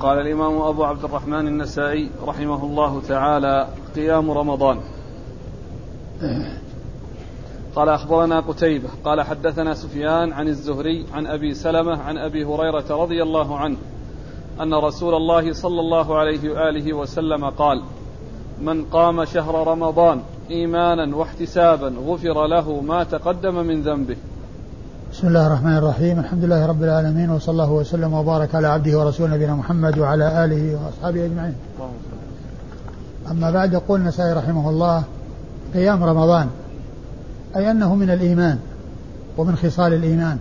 قال الإمام أبو عبد الرحمن النسائي رحمه الله تعالى قيام رمضان. قال أخبرنا قتيبة قال حدثنا سفيان عن الزهري عن أبي سلمة عن أبي هريرة رضي الله عنه أن رسول الله صلى الله عليه وآله وسلم قال من قام شهر رمضان إيمانا واحتسابا غفر له ما تقدم من ذنبه بسم الله الرحمن الرحيم. الحمد لله رب العالمين وصلى الله وسلم وبارك على عبده ورسوله نبينا محمد وعلى آله وأصحابه أجمعين. أما بعد يقول النسائي رحمه الله قيام رمضان أي أنه من الإيمان ومن خصال الإيمان.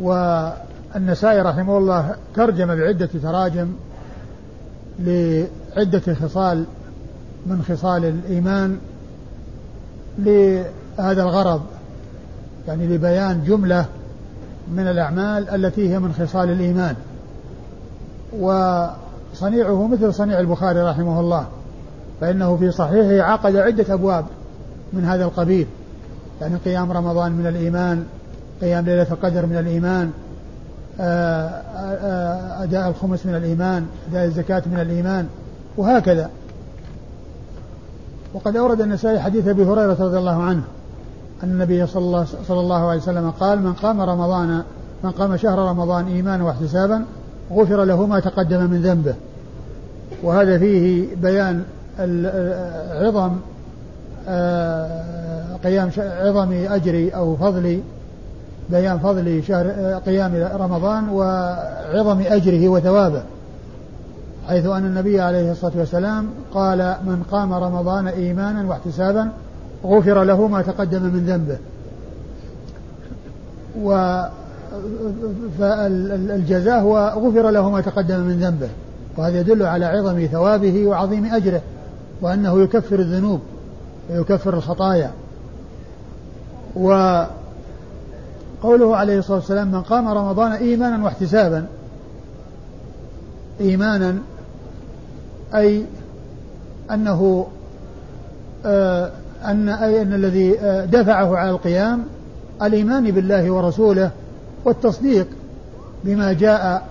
والنسائي رحمه الله ترجم بعدة تراجم لعدة خصال من خصال الإيمان لهذا الغرض. يعني لبيان جملة من الأعمال التي هي من خصال الإيمان. وصنيعه مثل صنيع البخاري رحمه الله فإنه في صحيحه عقد عدة أبواب من هذا القبيل. يعني قيام رمضان من الإيمان قيام ليلة القدر من الإيمان آه، آه، أداء الخمس من الإيمان أداء الزكاة من الإيمان وهكذا. وقد أورد النسائي حديث أبي هريرة رضي الله عنه. أن النبي صلى الله, صلى الله عليه وسلم قال من قام رمضان من قام شهر رمضان إيمانا واحتسابا غفر له ما تقدم من ذنبه. وهذا فيه بيان عظم آه، قيام عظم أجر أو فضل بيان فضل شهر قيام رمضان وعظم أجره وثوابه. حيث أن النبي عليه الصلاة والسلام قال من قام رمضان إيمانا واحتسابا غفر له ما تقدم من ذنبه. و فالجزاء هو غفر له ما تقدم من ذنبه. وهذا يدل على عظم ثوابه وعظيم أجره وأنه يكفر الذنوب ويكفر الخطايا. وقوله عليه الصلاة والسلام من قام رمضان إيمانا واحتسابا إيمانا أي أنه آه أن أي أن الذي آه، دفعه على القيام الإيمان بالله ورسوله والتصديق بما جاء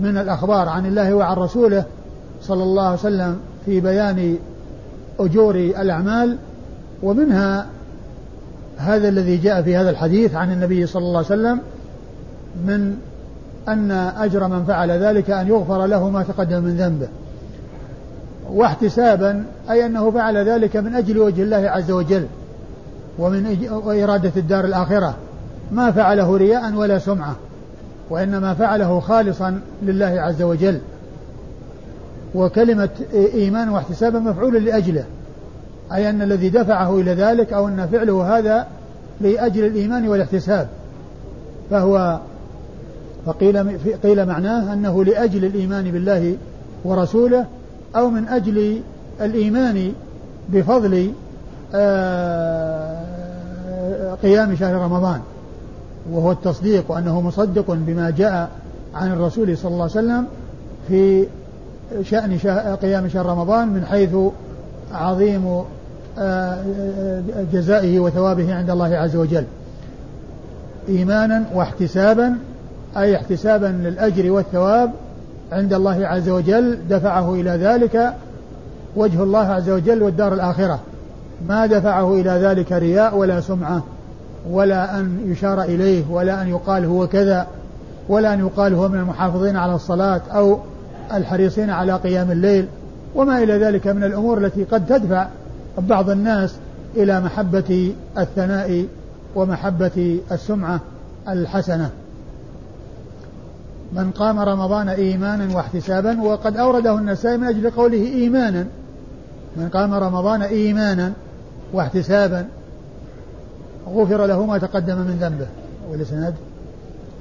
من الأخبار عن الله وعن رسوله صلى الله عليه وسلم في بيان أجور الأعمال ومنها هذا الذي جاء في هذا الحديث عن النبي صلى الله عليه وسلم من أن أجر من فعل ذلك أن يغفر له ما تقدم من ذنبه. واحتسابا أي أنه فعل ذلك من أجل وجه الله عز وجل ومن وإرادة الدار الآخرة. ما فعله رياء ولا سمعة وإنما فعله خالصا لله عز وجل. وكلمة إيمان واحتسابا مفعول لأجله أي أن الذي دفعه إلى ذلك أو أن فعله هذا لأجل الإيمان والاحتساب. فهو فقيل قيل معناه أنه لأجل الإيمان بالله ورسوله أو من أجل الإيمان بفضل آه، قيام شهر رمضان. وهو التصديق وأنه مصدق بما جاء عن الرسول صلى الله عليه وسلم في شأن قيام شهر رمضان من حيث عظيم آه، جزائه وثوابه عند الله عز وجل. إيمانا واحتسابا أي احتسابا للأجر والثواب عند الله عز وجل دفعه إلى ذلك وجه الله عز وجل والدار الآخرة. ما دفعه إلى ذلك رياء ولا سمعة ولا أن يشار إليه ولا أن يقال هو كذا ولا أن يقال هو من المحافظين على الصلاة أو الحريصين على قيام الليل وما إلى ذلك من الأمور التي قد تدفع بعض الناس إلى محبة الثناء ومحبة السمعة الحسنة. من قام رمضان إيمانا واحتسابا وقد أورده النسائي من أجل قوله إيمانا. من قام رمضان إيمانا واحتسابا غفر له ما تقدم من ذنبه. والإسناد؟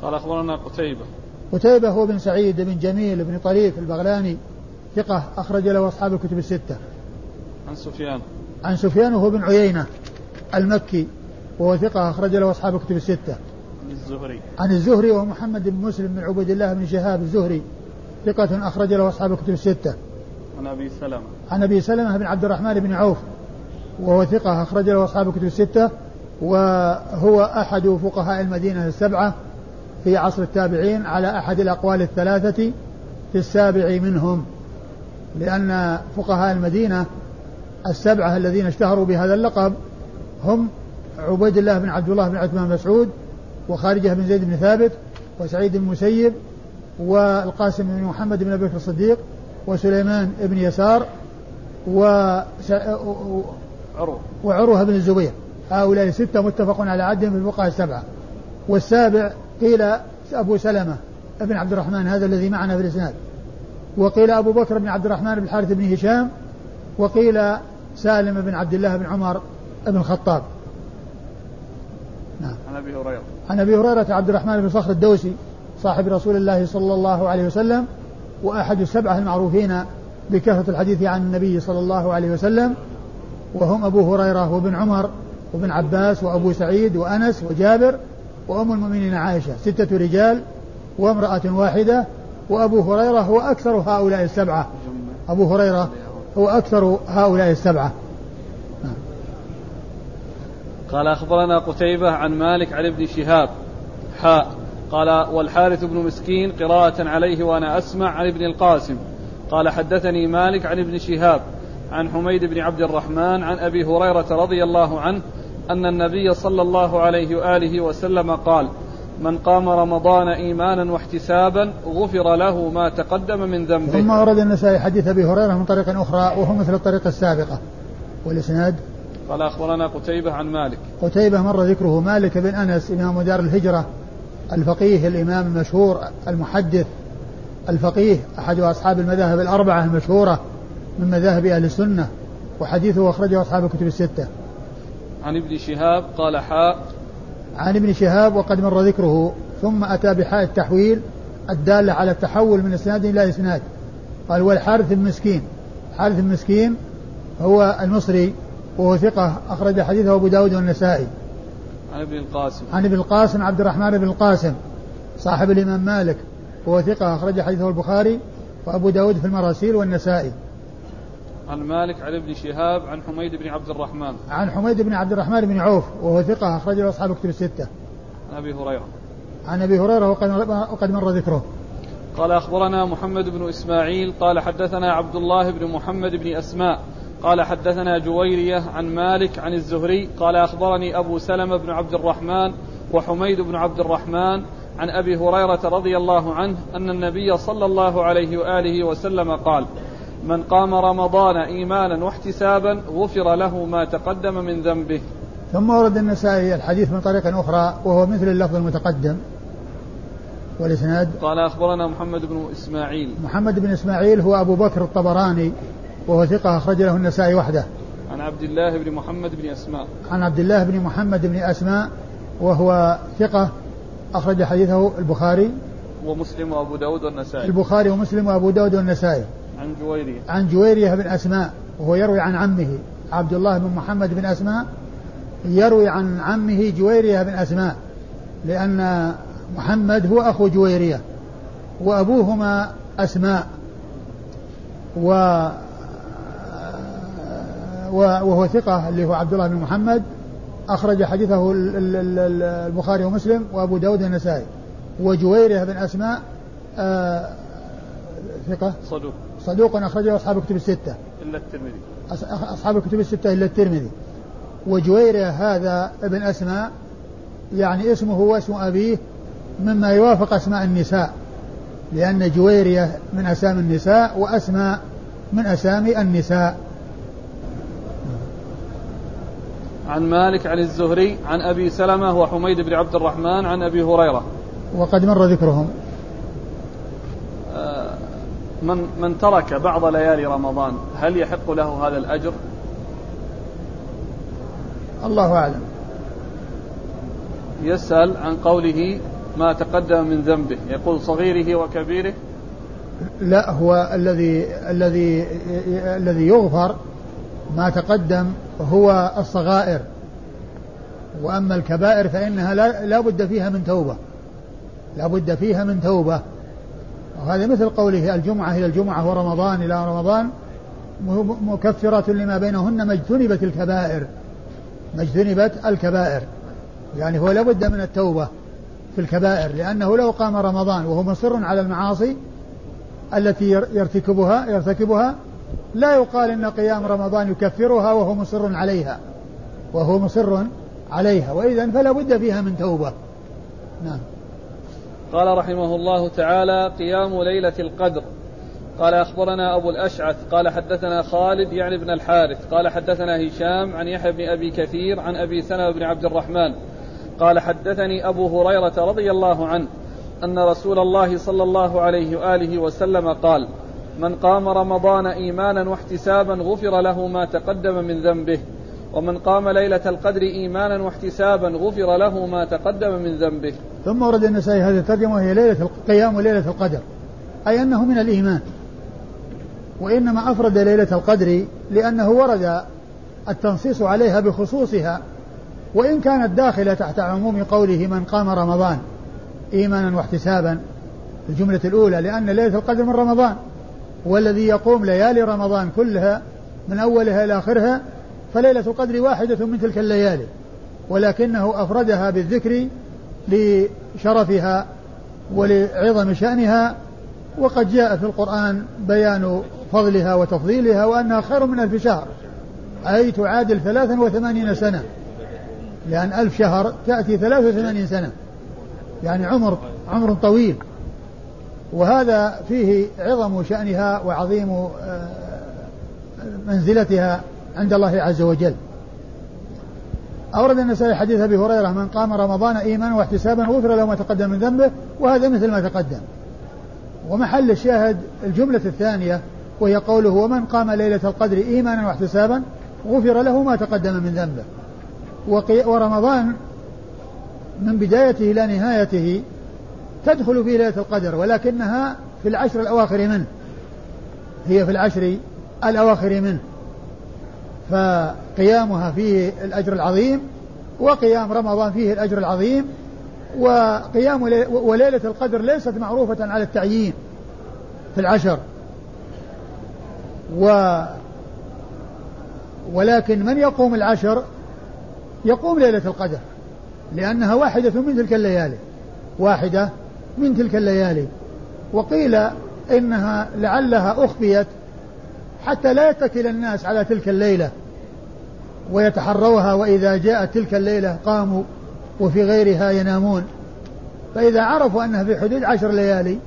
قال أخبرنا قتيبة. قتيبة هو بن سعيد بن جميل بن طريف البغلاني ثقة أخرج له أصحاب الكتب الستة. عن سفيان. عن سفيان وهو بن عيينة المكي وهو ثقة أخرج له أصحاب الكتب الستة. الزهري. عن الزهري ومحمد بن مسلم بن عبيد الله بن شهاب الزهري. ثقة أخرج له أصحاب الكتب الستة. عن أبي سلمة. عن أبي سلمة بن عبد الرحمن بن عوف. وهو ثقة أخرج له أصحاب الكتب الستة. وهو أحد فقهاء المدينة السبعة في عصر التابعين على أحد الأقوال الثلاثة في السابع منهم. لأن فقهاء المدينة السبعة الذين اشتهروا بهذا اللقب هم عبيد الله بن عبد الله بن عثمان مسعود وخارجة بن زيد بن ثابت وسعيد بن المسيب والقاسم بن محمد بن أبي بكر الصديق وسليمان بن يسار و عروة. وعروة بن الزبير. هؤلاء ستة متفق على عدهم في الفقهاء السبعة. والسابع قيل أبو سلمة بن عبد الرحمن هذا الذي معنا في الإسناد وقيل أبو بكر بن عبد الرحمن بن الحارث بن هشام وقيل سالم بن عبد الله بن عمر بن الخطاب. أبي هريرة. عن أبي هريرة عبد الرحمن بن صخر الدوسي صاحب رسول الله صلى الله عليه وسلم وأحد السبعة المعروفين بكثرة الحديث عن النبي صلى الله عليه وسلم وهم أبو هريرة وابن عمر وابن عباس وأبو سعيد وأنس وجابر وأم المؤمنين عائشة ستة رجال وامرأة واحدة وأبو هريرة هو أكثر هؤلاء السبعة. أبو هريرة هو أكثر هؤلاء السبعة. قال أخبرنا قتيبة عن مالك عن ابن شهاب حاء قال والحارث بن مسكين قراءة عليه وأنا أسمع عن ابن القاسم قال حدثني مالك عن ابن شهاب عن حميد بن عبد الرحمن عن أبي هريرة رضي الله عنه أن النبي صلى الله عليه وآله وسلم قال من قام رمضان إيمانا واحتسابا غفر له ما تقدم من ذنبه. ثم ورد النسائي حديث أبي هريرة من طريق أخرى وهو مثل الطريقة السابقة والإسناد قال أخبرنا قتيبة عن مالك. قتيبة مر ذكره مالك بن أنس إمام دار الهجرة الفقيه الإمام المشهور المحدث الفقيه أحد أصحاب المذاهب الأربعة المشهورة من مذاهب أهل السنة وحديثه أخرجه أصحاب الكتب الستة. عن ابن شهاب قال حاء. عن ابن شهاب وقد مر ذكره ثم أتى بحاء التحويل الدالة على التحول من إسناد إلى إسناد. قال والحارث المسكين. حارث المسكين هو المصري وهو ثقة أخرج حديثه أبو داود والنسائي. عن ابن القاسم. عن ابن القاسم عبد الرحمن بن القاسم صاحب الإمام مالك وهو ثقة أخرج حديثه البخاري وأبو داود في المراسيل والنسائي. عن مالك عن ابن شهاب عن حميد بن عبد الرحمن. عن حميد بن عبد الرحمن بن عوف وهو ثقة أخرج له أصحاب كتب الستة. عن أبي هريرة. عن أبي هريرة وقد, وقد مر ذكره. قال أخبرنا محمد بن إسماعيل قال حدثنا عبد الله بن محمد بن أسماء قال حدثنا جويرية عن مالك عن الزهري قال أخبرني أبو سلمة بن عبد الرحمن وحميد بن عبد الرحمن عن أبي هريرة رضي الله عنه أن النبي صلى الله عليه وآله وسلم قال من قام رمضان إيمانا واحتسابا غفر له ما تقدم من ذنبه. ثم ورد النسائي الحديث من طريق أخرى وهو مثل اللفظ المتقدم والإسناد قال أخبرنا محمد بن إسماعيل. محمد بن إسماعيل هو أبو بكر الطبراني وهو ثقة أخرج له النسائي وحده. عن عبد الله بن محمد بن أسماء. عن عبد الله بن محمد بن أسماء وهو ثقة أخرج حديثه البخاري. ومسلم وأبو داود والنسائي. البخاري ومسلم وأبو داود والنسائي. عن جويرية. عن جويرية بن أسماء وهو يروي عن عمه. عبد الله بن محمد بن أسماء يروي عن عمه جويرية بن أسماء لأن محمد هو أخو جويرية وأبوهما أسماء و وهو ثقة اللي هو عبد الله بن محمد أخرج حديثه البخاري ومسلم وأبو داود النسائي وجويرية بن أسماء آه ثقة؟ صدوق. صدوق أخرجه أصحاب الكتب الستة. إلا الترمذي. أصحاب الكتب الستة إلا الترمذي. وجويرية هذا ابن أسماء يعني اسمه واسم أبيه مما يوافق أسماء النساء لأن جويرية من أسامي النساء وأسماء من أسامي النساء. عن مالك عن الزهري عن أبي سلمة وحميد بن عبد الرحمن عن أبي هريرة. وقد مر ذكرهم. آه، من من ترك بعض ليالي رمضان هل يحق له هذا الأجر؟ الله أعلم. يسأل عن قوله ما تقدم من ذنبه يقول صغيره وكبيره. لا هو الذي الذي الذي يغفر ما تقدم هو الصغائر. وأما الكبائر فإنها لا, بد فيها من توبة. لا بد فيها من توبة. وهذا مثل قوله الجمعة إلى الجمعة ورمضان إلى رمضان مكفرة لما بينهن ما اجتنبت الكبائر. ما اجتنبت الكبائر. يعني هو لابد من التوبة في الكبائر لأنه لو قام رمضان وهو مصر على المعاصي التي يرتكبها يرتكبها لا يقال إن قيام رمضان يكفرها وهو مصر عليها وهو مصر عليها واذا فلا بد فيها من توبة. نعم. قال رحمه الله تعالى قيام ليلة القدر. قال أخبرنا أبو الأشعث قال حدثنا خالد يعني بن الحارث. قال حدثنا هشام عن يحيى بن أبي كثير عن أبي سلمة بن عبد الرحمن. قال حدثني أبو هريرة رضي الله عنه أن رسول الله صلى الله عليه وآله وسلم قال من قام رمضان إيمانا واحتسابا غفر له ما تقدم من ذنبه ومن قام ليلة القدر إيمانا واحتسابا غفر له ما تقدم من ذنبه. ثم ورد النسائي هذه الترجمة وهي ليلة القيام ليلة القدر أي أنه من الإيمان. وإنما أفرد ليلة القدر لأنه ورد التنصيص عليها بخصوصها وإن كانت داخلة تحت عموم قوله من قام رمضان إيمانا واحتسابا الجملة الأولى لأن ليلة القدر من رمضان. والذي يقوم ليالي رمضان كلها من أولها إلى آخرها فليلة القدر واحدة من تلك الليالي ولكنه أفردها بالذكر لشرفها ولعظم شأنها وقد جاء في القرآن بيان فضلها وتفضيلها وأنها خير من ألف شهر أي تعادل ثلاثا وثمانين سنة لأن ألف شهر تأتي ثلاث وثمانين سنة يعني عمر عمر طويل. وهذا فيه عظم شأنها وعظيم آه، منزلتها عند الله عز وجل. أورد النسائي حديث أبي هريرة من قام رمضان إيمانا واحتسابا غفر له ما تقدم من ذنبه وهذا مثل ما تقدم. ومحل الشاهد الجملة الثانية وهي قوله ومن قام ليلة القدر إيمانا واحتسابا غفر له ما تقدم من ذنبه. ورمضان من بدايته إلى نهايته تدخل في ليلة القدر ولكنها في العشر الأواخر منه. هي في العشر الأواخر منه. فقيامها فيه الأجر العظيم وقيام رمضان فيه الأجر العظيم وقيام وليلة القدر ليست معروفة على التعيين في العشر. و ولكن من يقوم العشر؟ يقوم ليلة القدر لأنها واحدة من تلك الليالي. واحدة من تلك الليالي. وقيل إنها لعلها أخفيت حتى لا يتكل الناس على تلك الليلة ويتحروها وإذا جاءت تلك الليلة قاموا وفي غيرها ينامون. فإذا عرفوا أنها في حدود عشر ليالي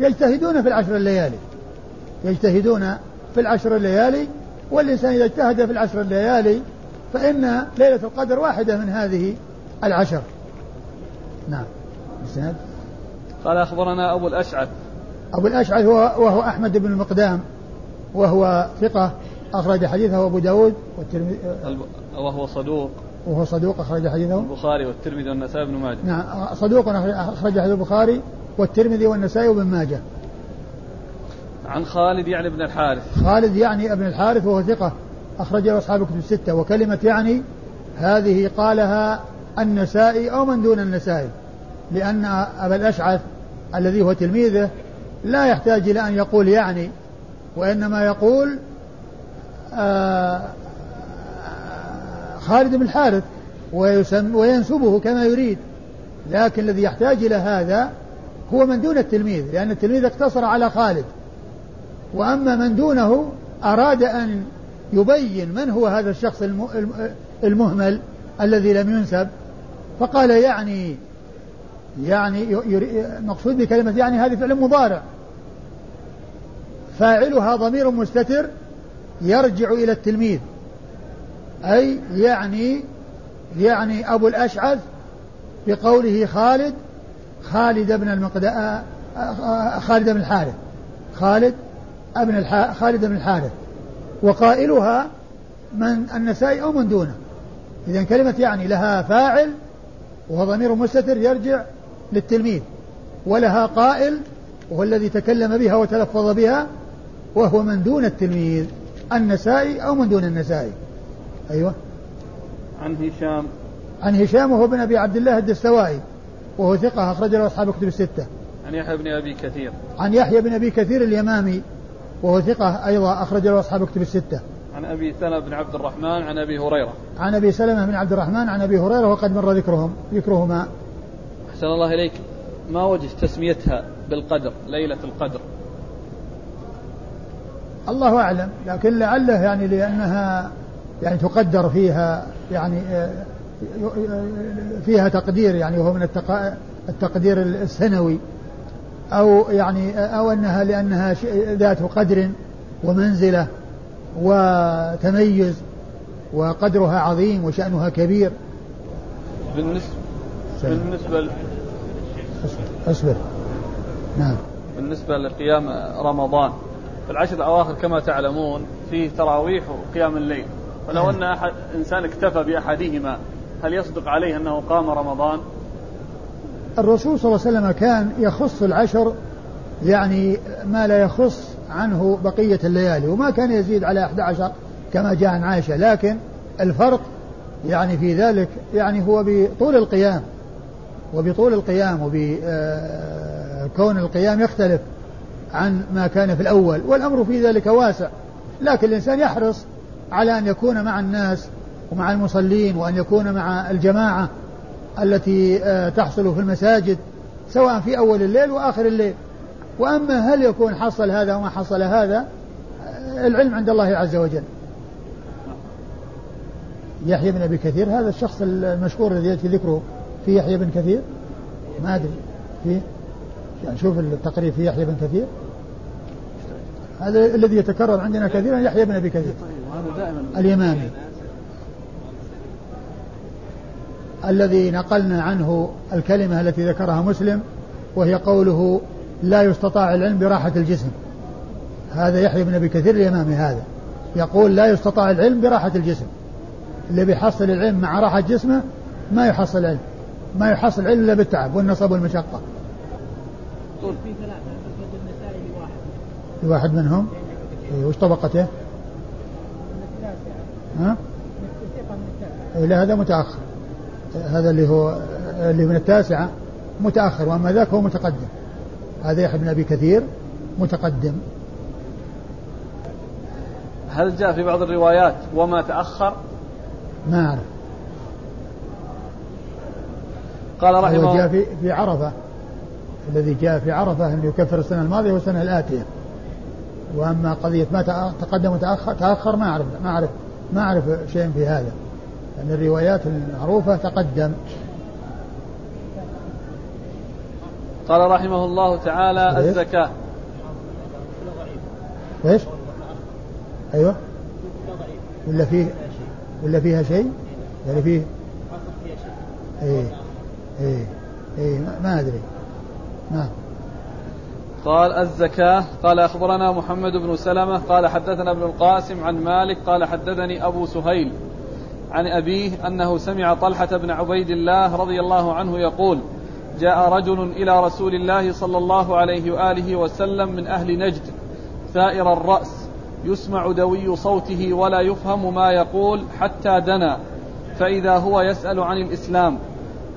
يجتهدون في العشر الليالي. يجتهدون في العشر الليالي والإنسان إذا اجتهد في العشر الليالي فإن ليلة القدر واحدة من هذه العشر. نعم. قال أخبرنا أبو الأشعث. أبو الأشعث هو وهو أحمد بن المقدام وهو ثقة أخرج حديثه أبو داود والترمذي وهو صدوق. وهو صدوق أخرج حديثه. البخاري والترمذي والنسائي بن ماجه. نعم صدوق أخرج حديث البخاري والترمذي والنسائي وابن ماجه. عن خالد يعني ابن الحارث. خالد يعني ابن الحارث وهو ثقة أخرج له أصحاب كتب الستة وكلمة يعني هذه قالها النسائي أو من دون النسائي لأن أبا الأشعث الذي هو تلميذه لا يحتاج إلى أن يقول يعني وإنما يقول آه خالد بن الحارث وينسبه كما يريد. لكن الذي يحتاج إلى هذا هو من دون التلميذ لأن التلميذ اقتصر على خالد. وأما من دونه أراد أن يبين من هو هذا الشخص المهمل الذي لم ينسب فقال يعني يعني مقصود بكلمة يعني هذه فعل مضارع. فاعلها ضمير مستتر يرجع إلى التلميذ. أي يعني يعني أبو الأشعث بقوله خالد خالد بن المقداء خالد بن الحارث. خالد ابن الح... خالد بن الحارث. وقائلها من النسائي أو من دونه. إذا كلمة يعني لها فاعل وهو ضمير مستتر يرجع للتلميذ ولها قائل وهو الذي تكلم بها وتلفظ بها وهو من دون التلميذ النسائي أو من دون النسائي. أيوة. عن هشام. عن هشام وهو بن أبي عبد الله الدستوائي وهو ثقة أخرج له أصحاب كتب الستة. عن يحيى بن أبي كثير. عن يحيى بن أبي كثير اليمامي وهو ثقة أيضا أخرج له أصحاب كتب الستة. عن أبي سلمة بن عبد الرحمن عن أبي هريرة. عن أبي سلمة بن عبد الرحمن عن أبي هريرة وقد مر ذكرهم ذكرهما. أحسن الله إليك. ما وجه تسميتها بالقدر ليلة القدر. الله أعلم لكن لعله يعني لأنها يعني تقدر فيها يعني آه، فيها تقدير يعني وهو من التقدير السنوي. أو يعني أو أنها لأنها ذات قدر ومنزلة وتميز وقدرها عظيم وشأنها كبير. بالنسبة بالنسبة ل... أصبر. نعم. بالنسبة لقيام رمضان في العشر الأواخر كما تعلمون فيه تراويح وقيام الليل. فلو أن أحد إنسان اكتفى بأحدهما هل يصدق عليه أنه قام رمضان؟ الرسول صلى الله عليه وسلم كان يخص العشر يعني ما لا يخص عنه بقية الليالي وما كان يزيد على 11 كما جاء عن عائشة. لكن الفرق يعني في ذلك يعني هو بطول القيام. وبطول القيام وبكون آه، القيام يختلف عن ما كان في الأول والأمر في ذلك واسع. لكن الإنسان يحرص على أن يكون مع الناس ومع المصلين وأن يكون مع الجماعة التي آه، تحصل في المساجد سواء في أول الليل وآخر الليل. وأما هل يكون حصل هذا وما حصل هذا آه، العلم عند الله عز وجل. يحيى بن أبي كثير هذا الشخص المشهور الذي يأتي ذكره. في يحيى بن كثير؟ ما أدري. في؟ يعني شوف التقريب في يحيى بن كثير. هذا الذي يتكرر عندنا كثيرا يحيى بن أبي كثير. اليمامي. الذي نقلنا عنه الكلمة التي ذكرها مسلم وهي قوله لا يستطاع العلم براحة الجسم. هذا يحيى بن أبي كثير اليمامي هذا. يقول لا يستطاع العلم براحة الجسم. اللي بيحصل العلم مع راحة جسمه ما يحصل العلم ما يحصل إلا بالتعب والنصب والمشقة. في ثلاثة النسائي لواحد لواحد منهم؟ إيه وش طبقته؟ ها؟ إيه لا هذا متأخر. هذا اللي هو اللي من التاسعة متأخر وأما ذاك هو متقدم. هذا يحيى بن أبي كثير متقدم. هل جاء في بعض الروايات وما تأخر؟ ما أعرف. قال رحمه الله جاء في, في عرفة. الذي جاء في عرفة أنه يكفر السنة الماضية والسنة الآتية. وأما قضية ما تقدم وتأخر تأخر ما أعرف ما أعرف ما أعرف شيء في هذا. لأن الروايات المعروفة تقدم. قال رحمه الله تعالى إيه؟ الزكاة. إيش؟ أيوه. ولا فيه ولا فيها شيء؟ يعني فيه إيه. إيه. إيه. ما أدري. نعم. قال الزكاة. قال أخبرنا محمد بن سلمة. قال حدثنا ابن القاسم عن مالك. قال حدثني أبو سهيل عن أبيه أنه سمع طلحة بن عبيد الله رضي الله عنه يقول جاء رجل إلى رسول الله صلى الله عليه وآله وسلم من أهل نجد ثائر الرأس يسمع دوي صوته ولا يفهم ما يقول حتى دنا فإذا هو يسأل عن الإسلام.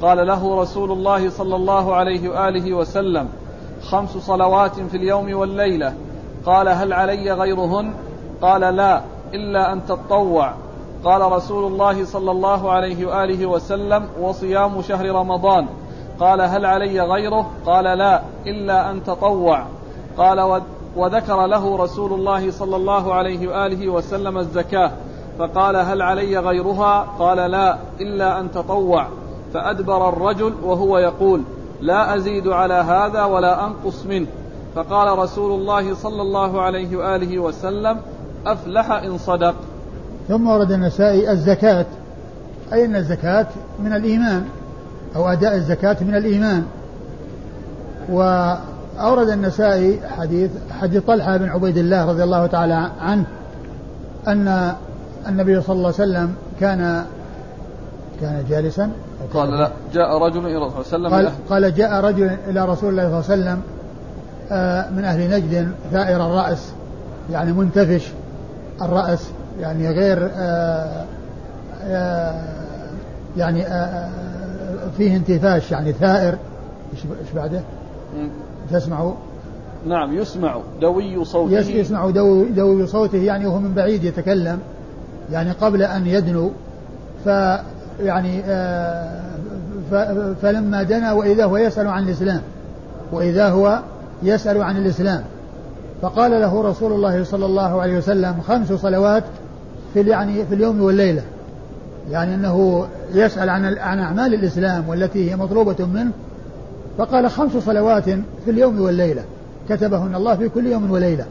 قال له رسول الله صلى الله عليه وآله وسلم خمس صلوات في اليوم والليلة. قال هل علي غيرهن؟ قال لا إلا أن تطوع قال رسول الله صلى الله عليه وآله وسلم وصيام شهر رمضان. قال هل علي غيره؟ قال لا إلا أن تطوع. قال وذكر له رسول الله صلى الله عليه وآله وسلم الزكاة. فقال هل علي غيرها؟ قال لا إلا أن تطوع. فأدبر الرجل وهو يقول لا أزيد على هذا ولا أنقص منه. فقال رسول الله صلى الله عليه وآله وسلم أفلح إن صدق. ثم ورد النسائي الزكاة. أي أن الزكاة من الإيمان أو أداء الزكاة من الإيمان. وأورد النسائي حديث حديث طلحة بن عبيد الله رضي الله تعالى عنه أن النبي صلى الله عليه وسلم كان كان جالسا قال لا. جاء رجل إلى رسول الله قال, قال جاء رجل إلى رسول الله صلى الله عليه وسلم آه، من أهل نجد ثائر الرأس يعني منتفش الرأس يعني غير آه، آه، يعني فيه انتفاش يعني ثائر. إيش بعده؟ تسمع نعم يسمع دوي صوته. يسمع دوي, دوي صوته يعني وهو من بعيد يتكلم يعني قبل أن يدنو. ف يعني فلما دنا وإذا هو يسأل عن الإسلام وإذا هو يسأل عن الإسلام فقال له رسول الله صلى الله عليه وسلم خمس صلوات في يعني في اليوم والليلة. يعني أنه يسأل عن عن أعمال الإسلام والتي هي مطلوبة منه. فقال خمس صلوات في اليوم والليلة. كتبهن الله في كل يوم وليلة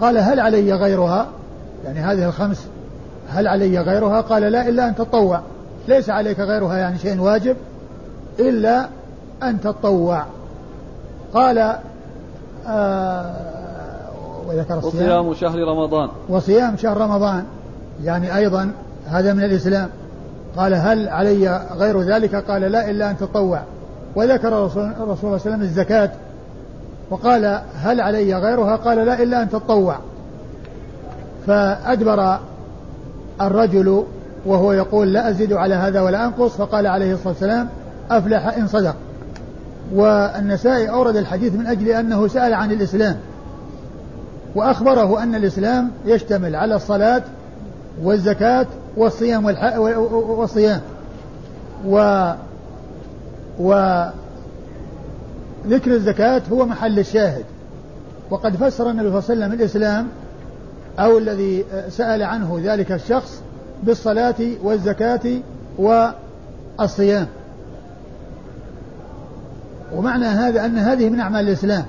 قال هل علي غيرها؟ يعني هذه الخمس هل علي غيرها؟ قال لا إلا أن تطوع. ليس عليك غيرها يعني شيء واجب إلا أن تطوع. قال آه وذكر الصيام. وصيام شهر رمضان. وصيام شهر رمضان. يعني أيضا هذا من الإسلام. قال هل علي غير ذلك؟ قال لا إلا أن تطوع. وذكر الرسول صلى الله عليه وسلم الزكاة. وقال هل علي غيرها؟ قال لا إلا أن تطوع. فأدبر الرجل وهو يقول لا أزيد على هذا ولا أنقص فقال عليه الصلاة والسلام أفلح إن صدق. والنسائي أورد الحديث من أجل أنه سأل عن الإسلام وأخبره أن الإسلام يشتمل على الصلاة والزكاة والصيام والح... والصيام. و وذكر الزكاة هو محل الشاهد. وقد فسر النبي صلى الله عليه وسلم الإسلام أو الذي سأل عنه ذلك الشخص بالصلاة والزكاة والصيام. ومعنى هذا أن هذه من أعمال الإسلام.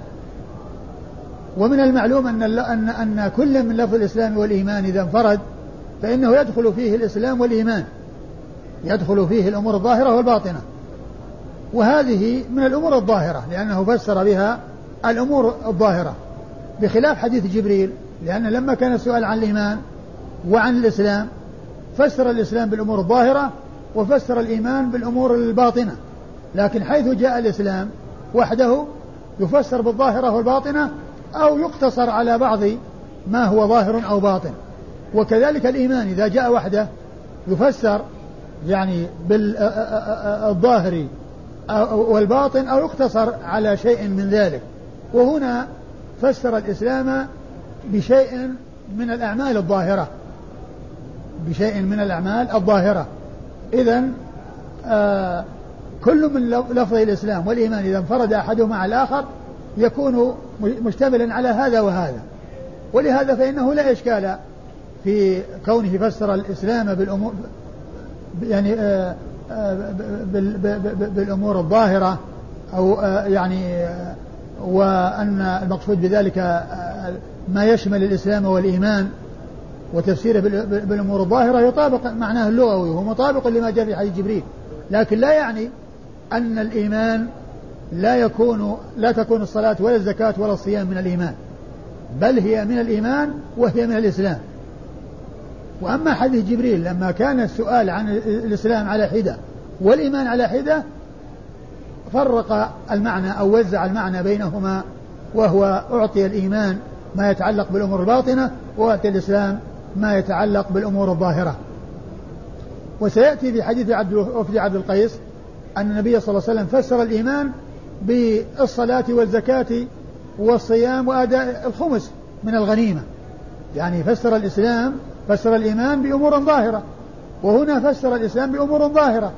ومن المعلوم أن أن أن كل من لفظ الإسلام والإيمان إذا انفرد فإنه يدخل فيه الإسلام والإيمان. يدخل فيه الأمور الظاهرة والباطنة. وهذه من الأمور الظاهرة لأنه فسر بها الأمور الظاهرة بخلاف حديث جبريل لأن لما كان السؤال عن الإيمان وعن الإسلام فسر الإسلام بالأمور الظاهرة وفسر الإيمان بالأمور الباطنة. لكن حيث جاء الإسلام وحده يفسر بالظاهرة والباطنة أو يقتصر على بعض ما هو ظاهر أو باطن. وكذلك الإيمان إذا جاء وحده يفسر يعني بالظاهر والباطن أو يقتصر على شيء من ذلك. وهنا فسر الإسلام بشيء من الأعمال الظاهرة. بشيء من الأعمال الظاهرة. إذا آه كل من لفظ الإسلام والإيمان إذا انفرد أحدهما على الآخر يكون مشتملا على هذا وهذا. ولهذا فإنه لا إشكال في كونه فسر الإسلام بالأمور يعني آه آه بالأمور الظاهرة أو يعني وأن المقصود بذلك ما يشمل الإسلام والإيمان وتفسيره بالأمور الظاهرة يطابق معناه اللغوي وهو مطابق لما جاء في حديث جبريل. لكن لا يعني أن الإيمان لا يكون لا تكون الصلاة ولا الزكاة ولا الصيام من الإيمان بل هي من الإيمان وهي من الإسلام. وأما حديث جبريل لما كان السؤال عن الإسلام على حدة والإيمان على حدة فرق المعنى أو وزع المعنى بينهما وهو أعطي الإيمان ما يتعلق بالأمور الباطنة وأعطي الإسلام ما يتعلق بالأمور الظاهرة. وسيأتي في حديث عبد وفد عبد القيس أن النبي صلى الله عليه وسلم فسر الإيمان بالصلاة والزكاة والصيام وأداء الخمس من الغنيمة. يعني فسر الإسلام فسر الإيمان بأمور ظاهرة وهنا فسر الإسلام بأمور ظاهرة.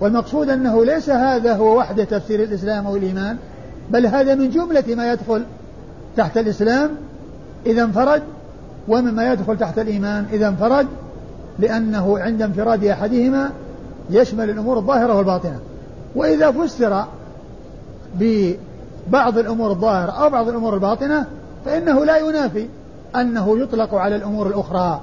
والمقصود أنه ليس هذا هو وحدة تفسير الإسلام أو الإيمان بل هذا من جملة ما يدخل تحت الإسلام إذا انفرد ومما يدخل تحت الإيمان إذا انفرد لأنه عند انفراد أحدهما يشمل الأمور الظاهرة والباطنة. وإذا فسر ببعض الأمور الظاهرة أو بعض الأمور الباطنة فإنه لا ينافي أنه يطلق على الأمور الأخرى.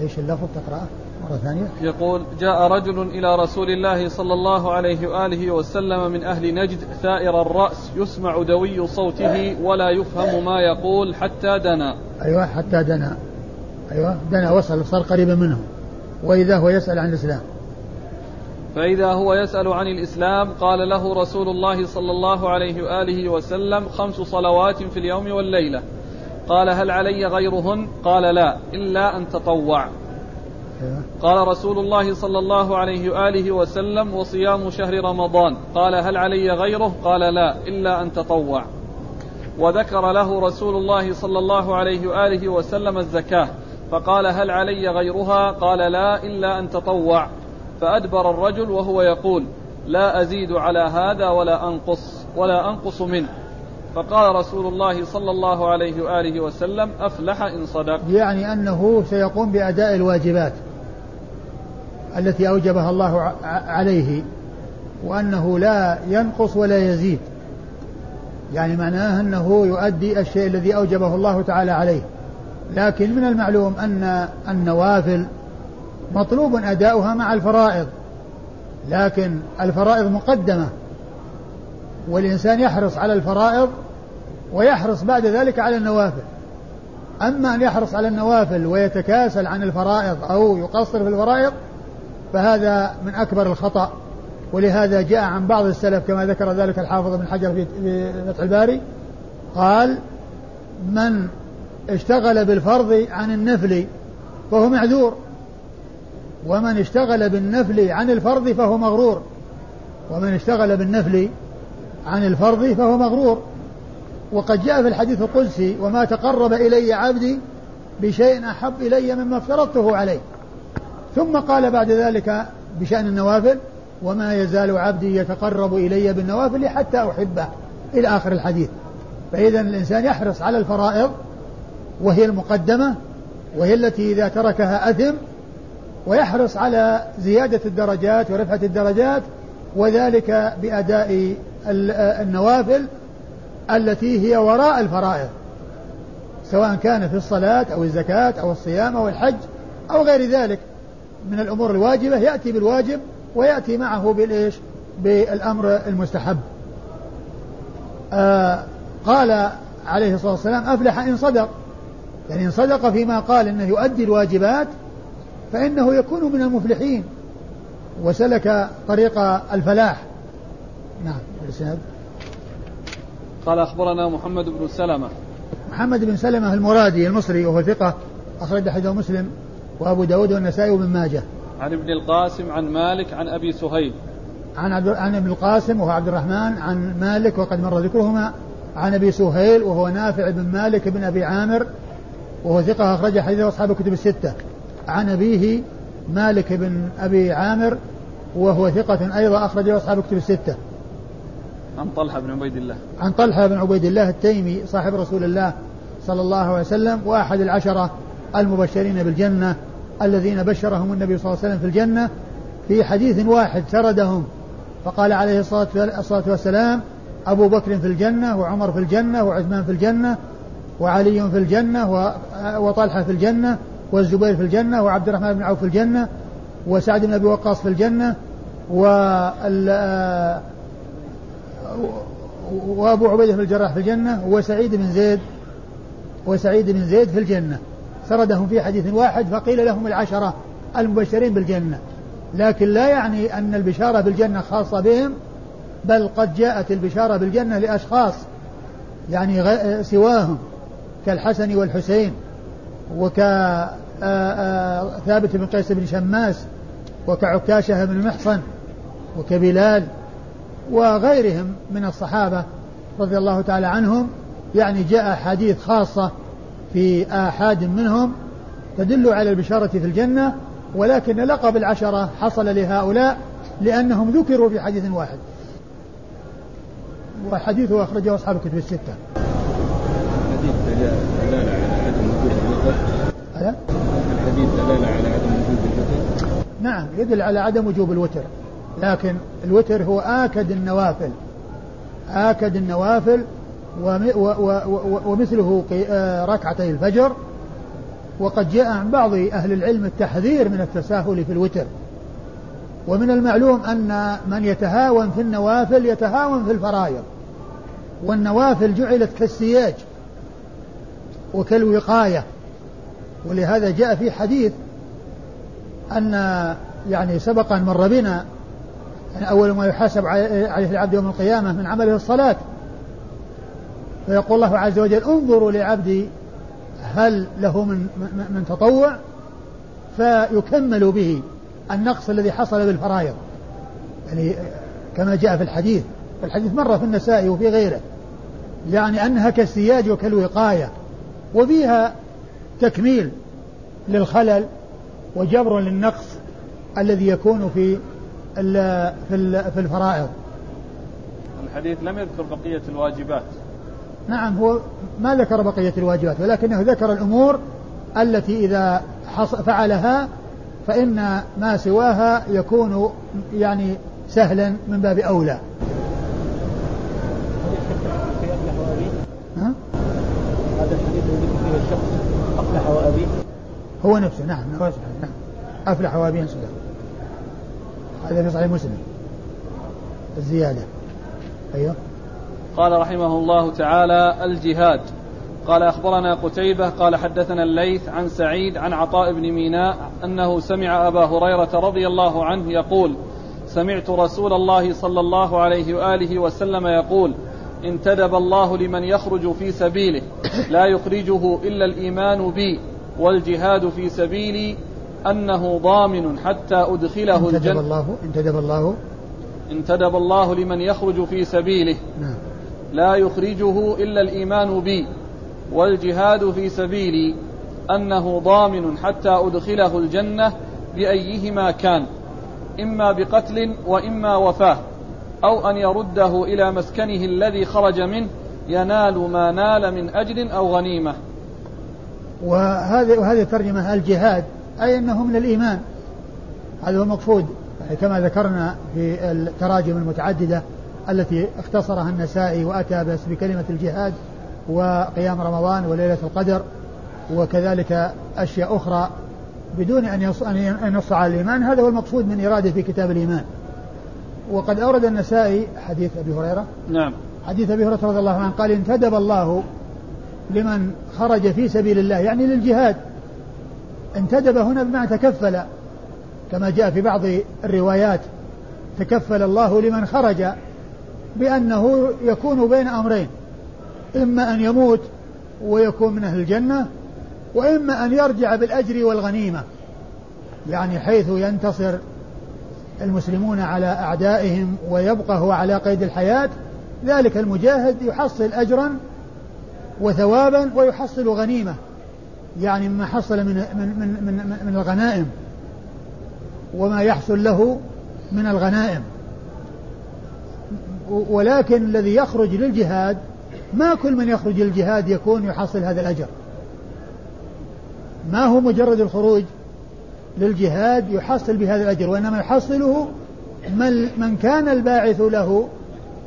إيش اللفظ؟ تقرأه. مرة ثانية. يقول جاء رجل إلى رسول الله صلى الله عليه وآله وسلم من أهل نجد ثائر الرأس يسمع دوي صوته ولا يفهم ما يقول حتى دنا. أيوة حتى دنا. أيوة دنا وصل صار قريبا منه وإذا هو يسأل عن الإسلام. فإذا هو يسأل عن الإسلام قال له رسول الله صلى الله عليه وآله وسلم خمس صلوات في اليوم والليلة. قال هل علي غيرهن؟ قال لا إلا أن تطوع. قال رسول الله صلى الله عليه وآله وسلم وصيام شهر رمضان. قال هل علي غيره؟ قال لا إلا أن تطوع. وذكر له رسول الله صلى الله عليه وآله وسلم الزكاة. فقال هل علي غيرها؟ قال لا إلا أن تطوع. فأدبر الرجل وهو يقول لا أزيد على هذا ولا أنقص ولا أنقص منه. فقال رسول الله صلى الله عليه وآله وسلم أفلح إن صدق. يعني أنه سيقوم بأداء الواجبات. التي أوجبها الله عليه وأنه لا ينقص ولا يزيد. يعني معناه أنه يؤدي الشيء الذي أوجبه الله تعالى عليه. لكن من المعلوم أن النوافل مطلوب أداؤها مع الفرائض. لكن الفرائض مقدمة والإنسان يحرص على الفرائض ويحرص بعد ذلك على النوافل. أما أن يحرص على النوافل ويتكاسل عن الفرائض أو يقصر في الفرائض فهذا من أكبر الخطأ ولهذا جاء عن بعض السلف كما ذكر ذلك الحافظ بن حجر في فتح الباري قال من اشتغل بالفرض عن النفل فهو معذور ومن اشتغل بالنفل عن الفرض فهو مغرور ومن اشتغل بالنفل عن الفرض فهو مغرور. وقد جاء في الحديث القدسي وما تقرب إلي عبدي بشيء أحب إلي مما افترضته عليه. ثم قال بعد ذلك بشأن النوافل وما يزال عبدي يتقرب إلي بالنوافل حتى أحبه إلى آخر الحديث. فإذا الإنسان يحرص على الفرائض وهي المقدمة وهي التي إذا تركها أثم ويحرص على زيادة الدرجات ورفعة الدرجات وذلك بأداء النوافل التي هي وراء الفرائض سواء كان في الصلاة أو الزكاة أو الصيام أو الحج أو غير ذلك. من الأمور الواجبة يأتي بالواجب ويأتي معه بالإيش؟ بالأمر المستحب. آه قال عليه الصلاة والسلام أفلح إن صدق. يعني إن صدق فيما قال إنه يؤدي الواجبات فإنه يكون من المفلحين. وسلك طريق الفلاح. نعم الإسناد قال أخبرنا محمد بن سلمة. محمد بن سلمة المرادي المصري وهو ثقة أخرج حديث مسلم. وأبو داود والنسائي وابن ماجه. عن ابن القاسم عن مالك عن أبي سهيل. عن عبد عن ابن القاسم وهو عبد الرحمن عن مالك وقد مر ذكرهما. عن أبي سهيل وهو نافع بن مالك بن أبي عامر وهو ثقة أخرج حديث أصحاب الكتب الستة. عن أبيه مالك بن أبي عامر وهو ثقة أيضا أخرج أصحاب الكتب الستة. عن طلحة بن عبيد الله. عن طلحة بن عبيد الله التيمي صاحب رسول الله صلى الله عليه وسلم وأحد العشرة المبشرين بالجنة. الذين بشرهم النبي صلى الله عليه وسلم في الجنة في حديث واحد سردهم. فقال عليه الصلاة والسلام أبو بكر في الجنة وعمر في الجنة وعثمان في الجنة وعلي في الجنة وطلحة في الجنة والزبير في الجنة وعبد الرحمن بن عوف في الجنة وسعد بن أبي وقاص في الجنة وأبو عبيدة بن الجراح في الجنة وسعيد بن زيد وسعيد بن زيد في الجنة. سردهم في حديث واحد فقيل لهم العشرة المبشرين بالجنة. لكن لا يعني أن البشارة بالجنة خاصة بهم بل قد جاءت البشارة بالجنة لأشخاص يعني سواهم كالحسن والحسين وكثابت بن قيس بن شماس وكعكاشة بن محصن وكبلال وغيرهم من الصحابة رضي الله تعالى عنهم. يعني جاء حديث خاصة في آحاد منهم تدل على البشارة في الجنة ولكن لقب العشرة حصل لهؤلاء لأنهم ذكروا في حديث واحد. وحديثه أخرجه أصحاب الكتب الستة. الحديث دلالة على عدم وجود الوتر. الحديث دلالة على عدم وجود الوتر. نعم يدل على عدم وجوب الوتر. لكن الوتر هو آكد النوافل. آكد النوافل ومثله آه، ركعتي الفجر. وقد جاء عن بعض أهل العلم التحذير من التساهل في الوتر. ومن المعلوم أن من يتهاون في النوافل يتهاون في الفرائض. والنوافل جعلت كالسياج وكالوقاية. ولهذا جاء في حديث أن يعني سبق أن مر بنا يعني أول ما يحاسب عليه العبد يوم القيامة من عمله الصلاة فيقول الله عز وجل انظروا لعبدي هل له من من تطوع؟ فيكمل به النقص الذي حصل بالفرائض. يعني كما جاء في الحديث الحديث مرة في النساء وفي غيره. يعني أنها كالسياج وكالوقاية وفيها تكميل للخلل وجبر للنقص الذي يكون في في الفرائض. الحديث لم يذكر بقية الواجبات. نعم هو ما ذكر بقية الواجبات ولكنه ذكر الأمور التي إذا فعلها فإن ما سواها يكون يعني سهلا من باب أولى؟ هذا الحديث الذي فيه الشخص أفلح وأبيه هو نفسه. نعم. نعم أفلح وأبيه سلام هذا في صحيح مسلم. الزيادة. أيوه. قال رحمه الله تعالى الجهاد. قال أخبرنا قتيبة قال حدثنا الليث عن سعيد عن عطاء بن ميناء أنه سمع أبا هريرة رضي الله عنه يقول سمعت رسول الله صلى الله عليه وآله وسلم يقول انتدب الله لمن يخرج في سبيله لا يخرجه إلا الإيمان بي والجهاد في سبيلي أنه ضامن حتى أدخله انتدب الجنة الله انتدب الله. انتدب الله لمن يخرج في سبيله. نعم. لا يخرجه إلا الإيمان بي والجهاد في سبيلي أنه ضامن حتى أدخله الجنة بأيهما كان إما بقتل وإما وفاة أو أن يرده إلى مسكنه الذي خرج منه ينال ما نال من أجر أو غنيمة. وهذه وهذه الترجمة الجهاد أي أنه من الإيمان هذا هو المقصود يعني كما ذكرنا في التراجم المتعددة التي اختصرها النسائي وأتى بس بكلمة الجهاد وقيام رمضان وليلة القدر وكذلك أشياء أخرى بدون أن ينص على الإيمان. هذا هو المقصود من إرادة في كتاب الإيمان. وقد أورد النسائي حديث أبي هريرة. نعم. حديث أبي هريرة رضي الله عنه قال انتدب الله لمن خرج في سبيل الله يعني للجهاد. انتدب هنا بمعنى تكفل كما جاء في بعض الروايات. تكفل الله لمن خرج بأنه يكون بين أمرين. إما أن يموت ويكون من أهل الجنة وإما أن يرجع بالأجر والغنيمة. يعني حيث ينتصر المسلمون على أعدائهم ويبقى هو على قيد الحياة ذلك المجاهد يحصل أجرا وثوابا ويحصل غنيمة. يعني مما حصل من من من من, من الغنائم وما يحصل له من الغنائم. ولكن الذي يخرج للجهاد ما كل من يخرج للجهاد يكون يحصل هذا الأجر. ما هو مجرد الخروج للجهاد يحصل بهذا الأجر وإنما يحصله من, من كان الباعث له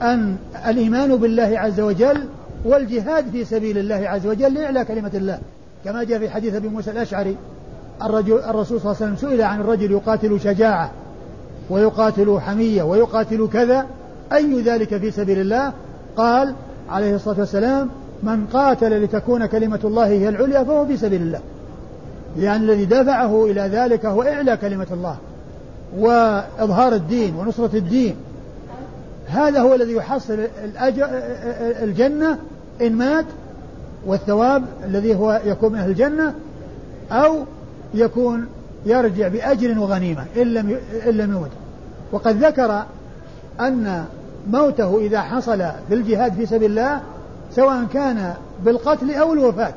أن الإيمان بالله عز وجل والجهاد في سبيل الله عز وجل لإعلاء كلمة الله. كما جاء في حديث أبي موسى الأشعري الرجل الرسول صلى الله عليه وسلم سئل عن الرجل يقاتل شجاعة ويقاتل حمية ويقاتل كذا أي ذلك في سبيل الله؟ قال عليه الصلاة والسلام من قاتل لتكون كلمة الله هي العليا فهو في سبيل الله. لأن الذي دفعه إلى ذلك هو إعلى كلمة الله وإظهار الدين ونصرة الدين. هذا هو الذي يحصل الجنة إن مات والثواب الذي هو يكون من أهل الجنة أو يكون يرجع بأجر وغنيمة إن لم إن لم يمت. وقد ذكر أن موته إذا حصل في الجهاد في سبيل الله سواء كان بالقتل أو الوفاة.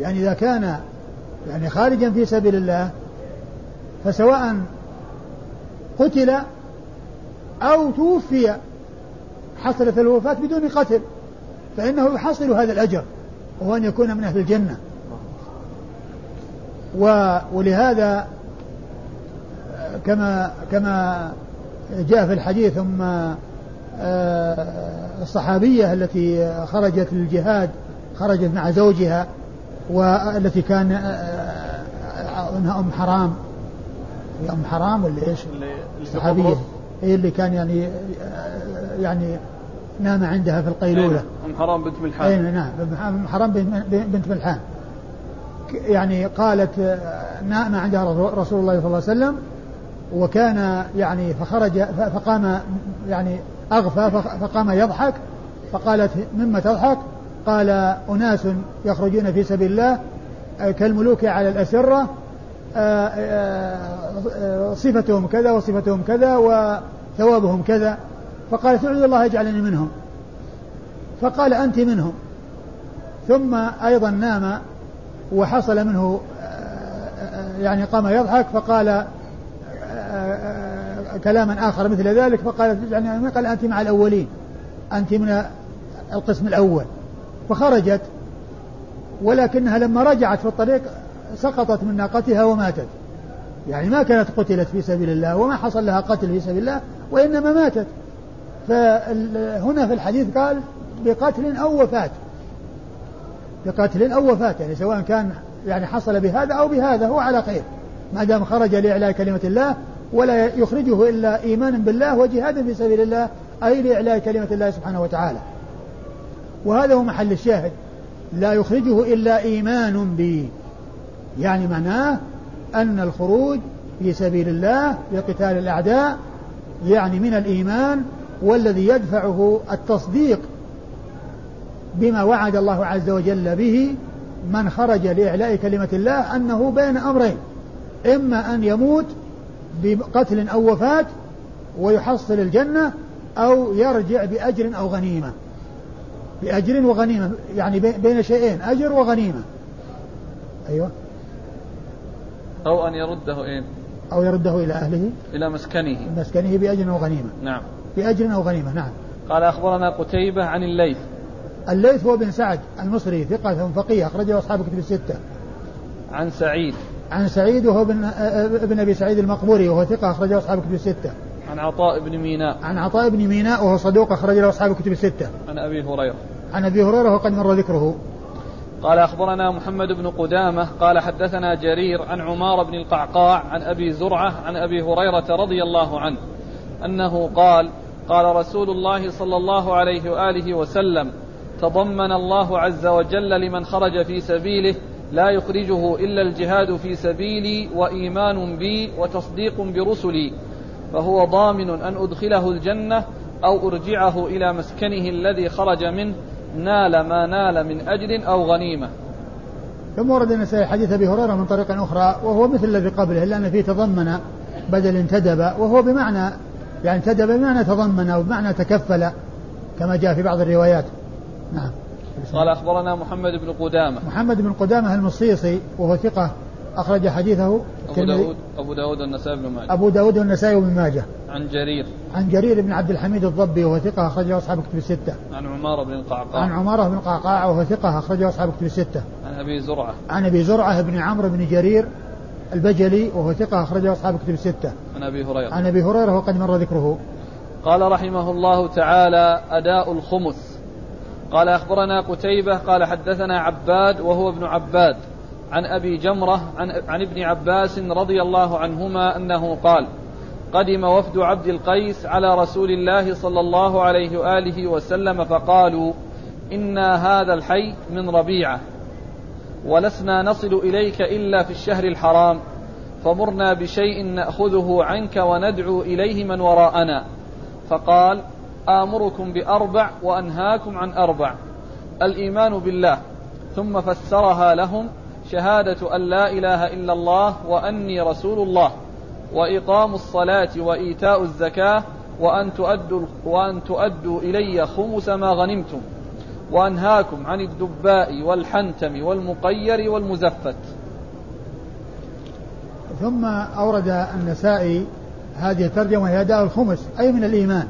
يعني إذا كان يعني خارجا في سبيل الله فسواء قتل أو توفي حصلت الوفاة بدون قتل فإنه يحصل هذا الأجر وهو أن يكون من أهل الجنة. و ولهذا كما كما جاء في الحديث ثم آه، الصحابية التي خرجت للجهاد خرجت مع زوجها والتي كان آه، أنها أم حرام. هي أم حرام ولا إيش؟ الصحابية هي اللي كان يعني آه، يعني نام عندها في القيلولة. أم حرام بنت ملحان. أي نعم. أم حرام بنت ملحان. يعني قالت نام عندها رسول الله صلى الله عليه وسلم. وكان يعني فخرج فقام يعني أغفى فقام يضحك فقالت مما تضحك؟ قال أناس يخرجون في سبيل الله كالملوك على الأسرة صفتهم كذا وصفتهم كذا وثوابهم كذا. فقالت ادعو الله يجعلني منهم. فقال أنت منهم. ثم أيضا نام وحصل منه يعني قام يضحك فقال كلاما آخر مثل ذلك فقالت يعني قال أنت مع الأولين أنت من القسم الأول. فخرجت ولكنها لما رجعت في الطريق سقطت من ناقتها وماتت. يعني ما كانت قتلت في سبيل الله وما حصل لها قتل في سبيل الله وإنما ماتت. فهنا في الحديث قال بقتل أو وفاة. بقتل أو وفاة يعني سواء كان يعني حصل بهذا أو بهذا هو على خير. ما دام خرج لإعلاء كلمة الله ولا يخرجه إلا إيمانا بالله وجهادا في سبيل الله أي لإعلاء كلمة الله سبحانه وتعالى. وهذا هو محل الشاهد. لا يخرجه إلا إيمان بي يعني معناه أن الخروج في سبيل الله لقتال الأعداء يعني من الإيمان والذي يدفعه التصديق بما وعد الله عز وجل به من خرج لإعلاء كلمة الله أنه بين أمرين. إما أن يموت بقتل أو وفاة ويحصل الجنة أو يرجع بأجر أو غنيمة. بأجر وغنيمة يعني بين شيئين أجر وغنيمة. أيوة. أو أن يرده إيه؟ أو يرده إلى أهله. إلى مسكنه. مسكنه بأجر وغنيمة. نعم. بأجر أو غنيمة نعم. قال أخبرنا قتيبة عن الليث. الليث هو بن سعد المصري ثقة فقيه أخرجه أصحاب كتب الستة. عن سعيد. عن سعيد وهو ابن ابن أبي سعيد المقبوري وهو ثقة أخرجه أصحاب الكتب الستة. عن عطاء بن ميناء. عن عطاء بن ميناء وهو صدوق اخرج له أصحاب الكتب الستة. عن أبي هريرة. عن أبي هريرة وقد مر ذكره. قال أخبرنا محمد بن قدامة قال حدثنا جرير عن عمار بن القعقاع عن أبي زرعة عن أبي هريرة رضي الله عنه أنه قال قال رسول الله صلى الله عليه وآله وسلم تضمن الله عز وجل لمن خرج في سبيله لا يخرجه إلا الجهاد في سبيلي وإيمان بي وتصديق برسلي فهو ضامن أن أدخله الجنة أو أرجعه إلى مسكنه الذي خرج منه نال ما نال من أجر أو غنيمة. ثم ورد النسائي حديث أبي هريرة من طريق أخرى وهو مثل الذي قبله الا ان فيه تضمن بدل انتدب وهو بمعنى يعني انتدب بمعنى تضمن أو بمعنى تكفل كما جاء في بعض الروايات. نعم. قال أخبرنا محمد بن قدامة. محمد بن قدامة المصيصي وهو ثقة أخرج حديثه أبو داود أبو داود والنسائي بن ماجه. أبو داود والنسائي بن ماجه. عن جرير. عن جرير بن عبد الحميد الضبي وهو ثقة أخرجه أصحاب كتب الستة. عن عمارة بن القعقاع. عن عمارة بن القعقاع وهو ثقة أخرجه أصحاب كتب الستة. عن أبي زرعة. عن أبي زرعة بن عمرو بن جرير البجلي وهو ثقة أخرجه أصحاب كتب الستة. عن أبي هريرة. عن أبي هريرة وقد مر ذكره. قال رحمه الله تعالى أداء الخمس. قال أخبرنا قتيبة قال حدثنا عباد وهو ابن عباد عن أبي جمرة عن, عن ابن عباس رضي الله عنهما أنه قال قدم وفد عبد القيس على رسول الله صلى الله عليه وآله وسلم فقالوا إنا هذا الحي من ربيعة ولسنا نصل إليك إلا في الشهر الحرام فمرنا بشيء نأخذه عنك وندعو إليه من وراءنا فقال آمركم بأربع وأنهاكم عن أربع. الإيمان بالله ثم فسرها لهم شهادة أن لا إله إلا الله وأني رسول الله وإقام الصلاة وإيتاء الزكاة وأن تؤدوا, وأن تؤدوا إلي خمس ما غنمتم وأنهاكم عن الدباء والحنتم والمقير والمزفت. ثم أورد النسائي هذه الترجمة هي أداء الخمس أي من الإيمان.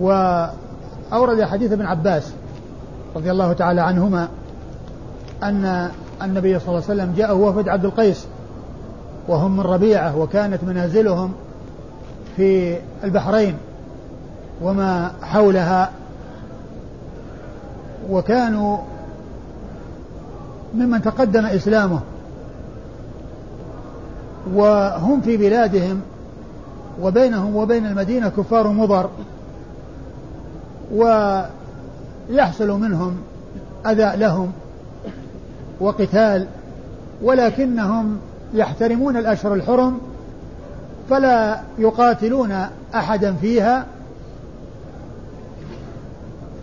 وأورد حديث ابن عباس رضي الله تعالى عنهما أن النبي صلى الله عليه وسلم جاءه وفد عبد القيس وهم من ربيعة وكانت منازلهم في البحرين وما حولها وكانوا ممن تقدم إسلامه وهم في بلادهم وبينهم وبين المدينة كفار مضر. ويحصل منهم أذى لهم وقتال ولكنهم يحترمون الأشهر الحرم فلا يقاتلون أحدا فيها.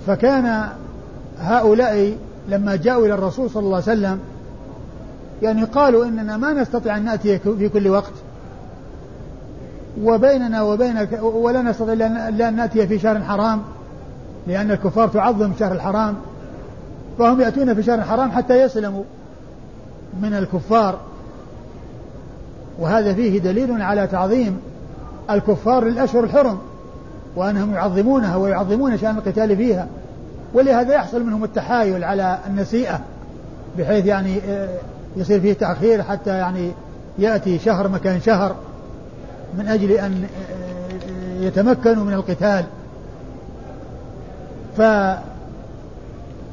فكان هؤلاء لما جاءوا إلى الرسول صلى الله عليه وسلم يعني قالوا إننا ما نستطيع أن نأتي في كل وقت وبيننا وبينك ولا نستطيع إلا أن نأتي في شهر حرام. لأن الكفار تعظم شهر الحرام فهم يأتون في شهر الحرام حتى يسلموا من الكفار. وهذا فيه دليل على تعظيم الكفار للأشهر الحرم وأنهم يعظمونها ويعظمون شأن القتال فيها. ولهذا يحصل منهم التحايل على النسيئة بحيث يعني آه، يصير فيه تأخير حتى يعني يأتي شهر مكان شهر من أجل أن آه، يتمكنوا من القتال. ف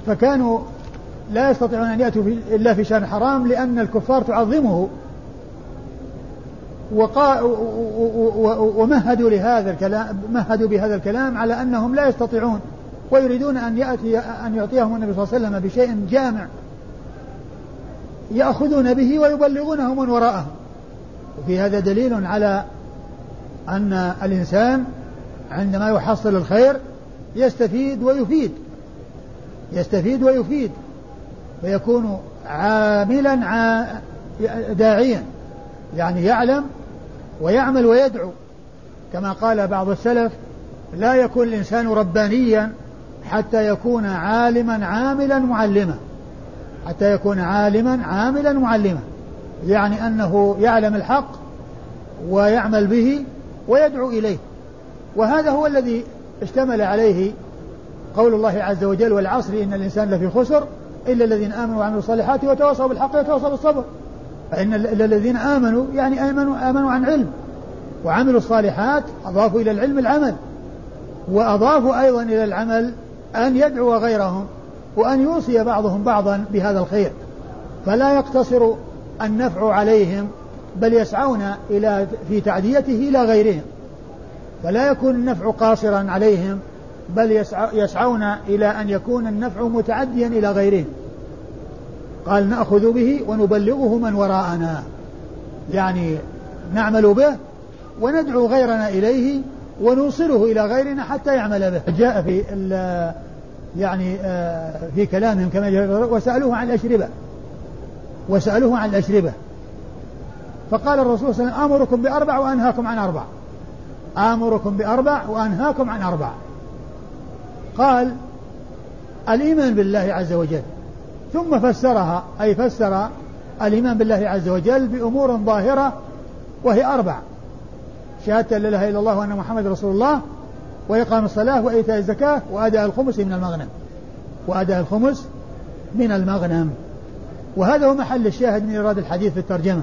فكانوا لا يستطيعون أن يأتوا إلا في شهر حرام لأن الكفار تعظمه. وقا ومهدوا لهذا الكلام مهدوا بهذا الكلام على أنهم لا يستطيعون ويريدون أن يأتي أن يعطيهم النبي صلى الله عليه وسلم بشيء جامع يأخذون به ويبلغونه من وراءهم وفي هذا دليل على أن الإنسان عندما يحصل الخير يستفيد ويفيد. يستفيد ويفيد. فيكون عاملا داعيا. يعني يعلم ويعمل ويدعو. كما قال بعض السلف لا يكون الإنسان ربانيا حتى يكون عالما عاملا معلما. حتى يكون عالما عاملا معلما. يعني أنه يعلم الحق ويعمل به ويدعو إليه. وهذا هو الذي اشتمل عليه قول الله عز وجل والعصر إن الإنسان لفي خسر إلا الذين آمنوا وعملوا الصالحات وتواصوا بالحق وتواصوا بالصبر. فإن الذين آمنوا يعني آمنوا آمنوا عن علم وعملوا الصالحات أضافوا إلى العلم العمل وأضافوا أيضا إلى العمل أن يدعو غيرهم وأن يوصي بعضهم بعضا بهذا الخير. فلا يقتصر النفع عليهم بل يسعون إلى في تعديته إلى غيرهم. فلا يكون النفع قاصرا عليهم بل يسعون إلى أن يكون النفع متعديا إلى غيرهم. قال نأخذ به ونبلغه من وراءنا. يعني نعمل به وندعو غيرنا إليه ونوصله إلى غيرنا حتى يعمل به. جاء في يعني آه، في كلامهم كما جاء وسألوه عن الأشربة. وسألوه عن الأشربة. فقال الرسول صلى الله عليه وسلم آمركم بأربع وأنهاكم عن أربع. آمركم بأربع وأنهاكم عن أربع. قال الإيمان بالله عز وجل. ثم فسرها أي فسر الإيمان بالله عز وجل بأمور ظاهرة وهي أربع. شهادة لا إله إلا الله وأن محمد رسول الله وإقام الصلاة وإيتاء الزكاة وأداء الخمس من المغنم. وأداء الخمس من المغنم. وهذا هو محل الشاهد من إيراد الحديث في الترجمة.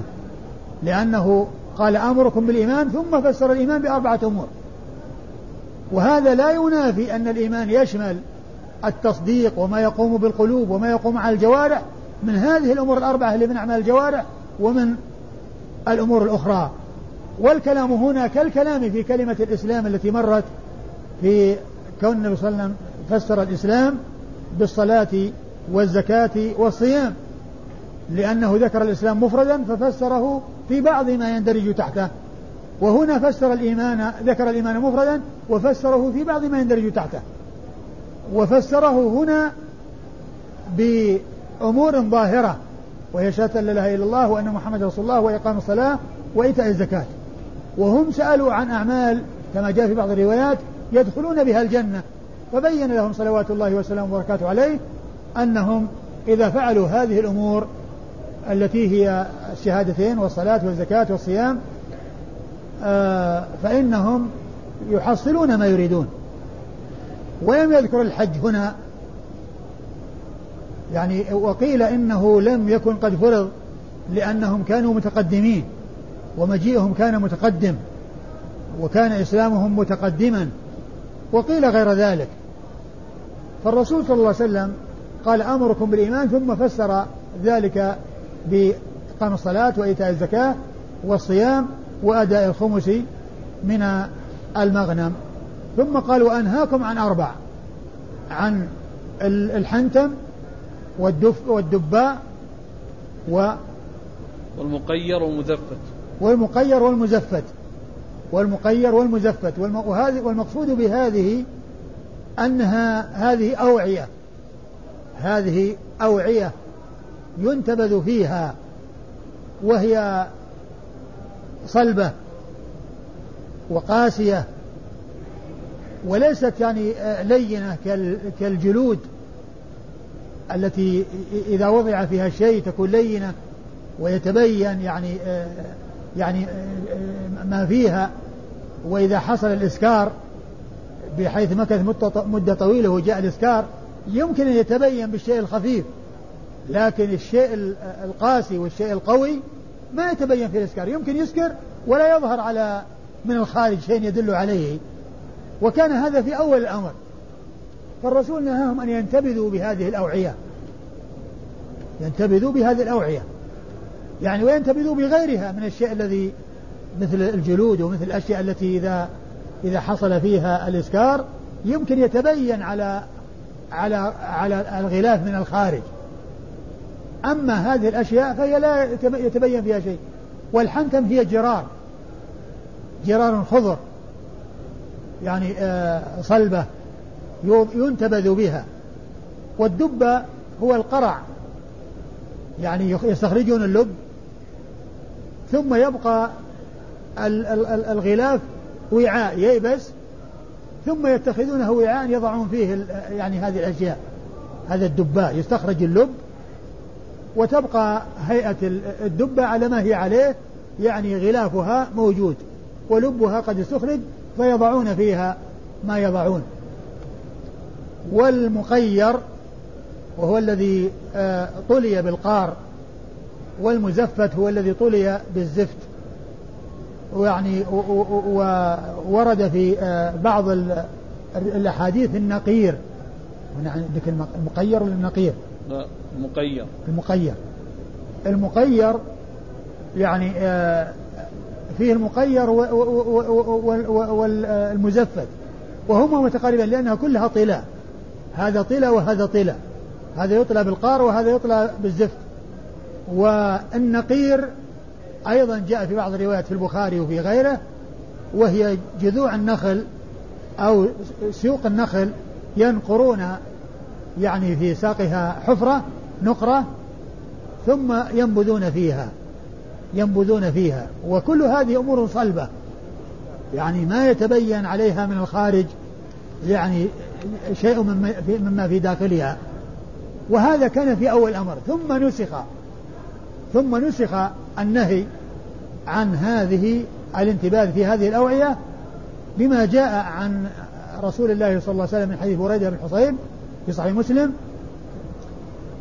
لأنه قال أمركم بالإيمان ثم فسر الإيمان بأربعة أمور. وهذا لا ينافي أن الإيمان يشمل التصديق وما يقوم بالقلوب وما يقوم على الجوارح. من هذه الأمور الأربعة اللي من أعمال الجوارح ومن الأمور الأخرى. والكلام هنا كالكلام في كلمة الإسلام التي مرت في كون النبي صلى الله عليه وسلم فسر الإسلام بالصلاة والزكاة والصيام. لأنه ذكر الإسلام مفردا ففسره في بعض ما يندرج تحته. وهنا فسر الإيمان ذكر الإيمان مفردا وفسره في بعض ما يندرج تحته. وفسره هنا بأمور ظاهرة وهي شهادة لا إله إلا الله وأن محمد رسول الله وإقام الصلاة وإيتاء الزكاة. وهم سألوا عن أعمال كما جاء في بعض الروايات يدخلون بها الجنة. فبين لهم صلوات الله وسلامه وبركاته عليه أنهم إذا فعلوا هذه الأمور التي هي الشهادتين والصلاة والزكاة والصيام آه، فإنهم يحصلون ما يريدون. ولم يذكر الحج هنا؟ يعني وقيل إنه لم يكن قد فرض لأنهم كانوا متقدمين ومجيئهم كان متقدم وكان إسلامهم متقدما وقيل غير ذلك. فالرسول صلى الله عليه وسلم قال أمركم بالإيمان ثم فسر ذلك بإقام الصلاة وإيتاء الزكاة والصيام وأداء الخمس من المغنم. ثم قال وأنهاكم عن أربع عن الحنتم والدف والدباء و والمقير والمزفت. والمقير والمزفت. والمقير والمزفت. وهذه والمقصود بهذه أنها هذه أوعية. هذه أوعية. ينتبذ فيها وهي صلبة وقاسية وليست يعني لينة كالجلود التي إذا وضع فيها شيء تكون لينة ويتبين يعني يعني ما فيها. وإذا حصل الإسكار بحيث مكث مدة طويلة وجاء الإسكار يمكن أن يتبين بالشيء الخفيف. لكن الشيء القاسي والشيء القوي ما يتبين في الإسكار. يمكن يسكر ولا يظهر على من الخارج شيء يدل عليه. وكان هذا في أول الأمر. فالرسول نهاهم أن ينتبذوا بهذه الأوعية. ينتبذوا بهذه الأوعية. يعني وينتبذوا بغيرها من الشيء الذي مثل الجلود ومثل الأشياء التي إذا إذا حصل فيها الإسكار يمكن يتبين على على على الغلاف من الخارج. أما هذه الأشياء فهي لا يتبين فيها شيء. والحنتم هي جرار. جرار خضر. يعني آه، صلبة ينتبذ بها. والدب هو القرع. يعني يستخرجون اللب. ثم يبقى الغلاف وعاء ييبس. ثم يتخذونه وعاء يضعون فيه يعني هذه الأشياء. هذا الدباء. يستخرج اللب. وتبقى هيئة الدبة على ما هي عليه يعني غلافها موجود ولبها قد استخرج فيضعون فيها ما يضعون. والمقير وهو الذي آه، طلي بالقار والمزفت هو الذي طلي بالزفت. ويعني وورد في آه، بعض الأحاديث النقير. عندك المقير ولا النقير؟ لا المقير المقير. المقير يعني آه، فيه المقير والمزفت وهما متقاربان لأنها كلها طلا. هذا طلا وهذا طلا. هذا يطلى بالقار وهذا يطلى بالزفت. والنقير أيضا جاء في بعض الروايات في البخاري وفي غيره وهي جذوع النخل أو سيوق النخل ينقرون يعني في ساقها حفرة نقرة ثم ينبذون فيها ينبذون فيها وكل هذه أمور صلبة. يعني ما يتبين عليها من الخارج يعني شيء مما في داخلها. وهذا كان في أول الأمر. ثم نسخ ثم نسخ النهي عن هذه الانتباه في هذه الأوعية بما جاء عن رسول الله صلى الله عليه وسلم من حديث بريدة بن حصين في صحيح مسلم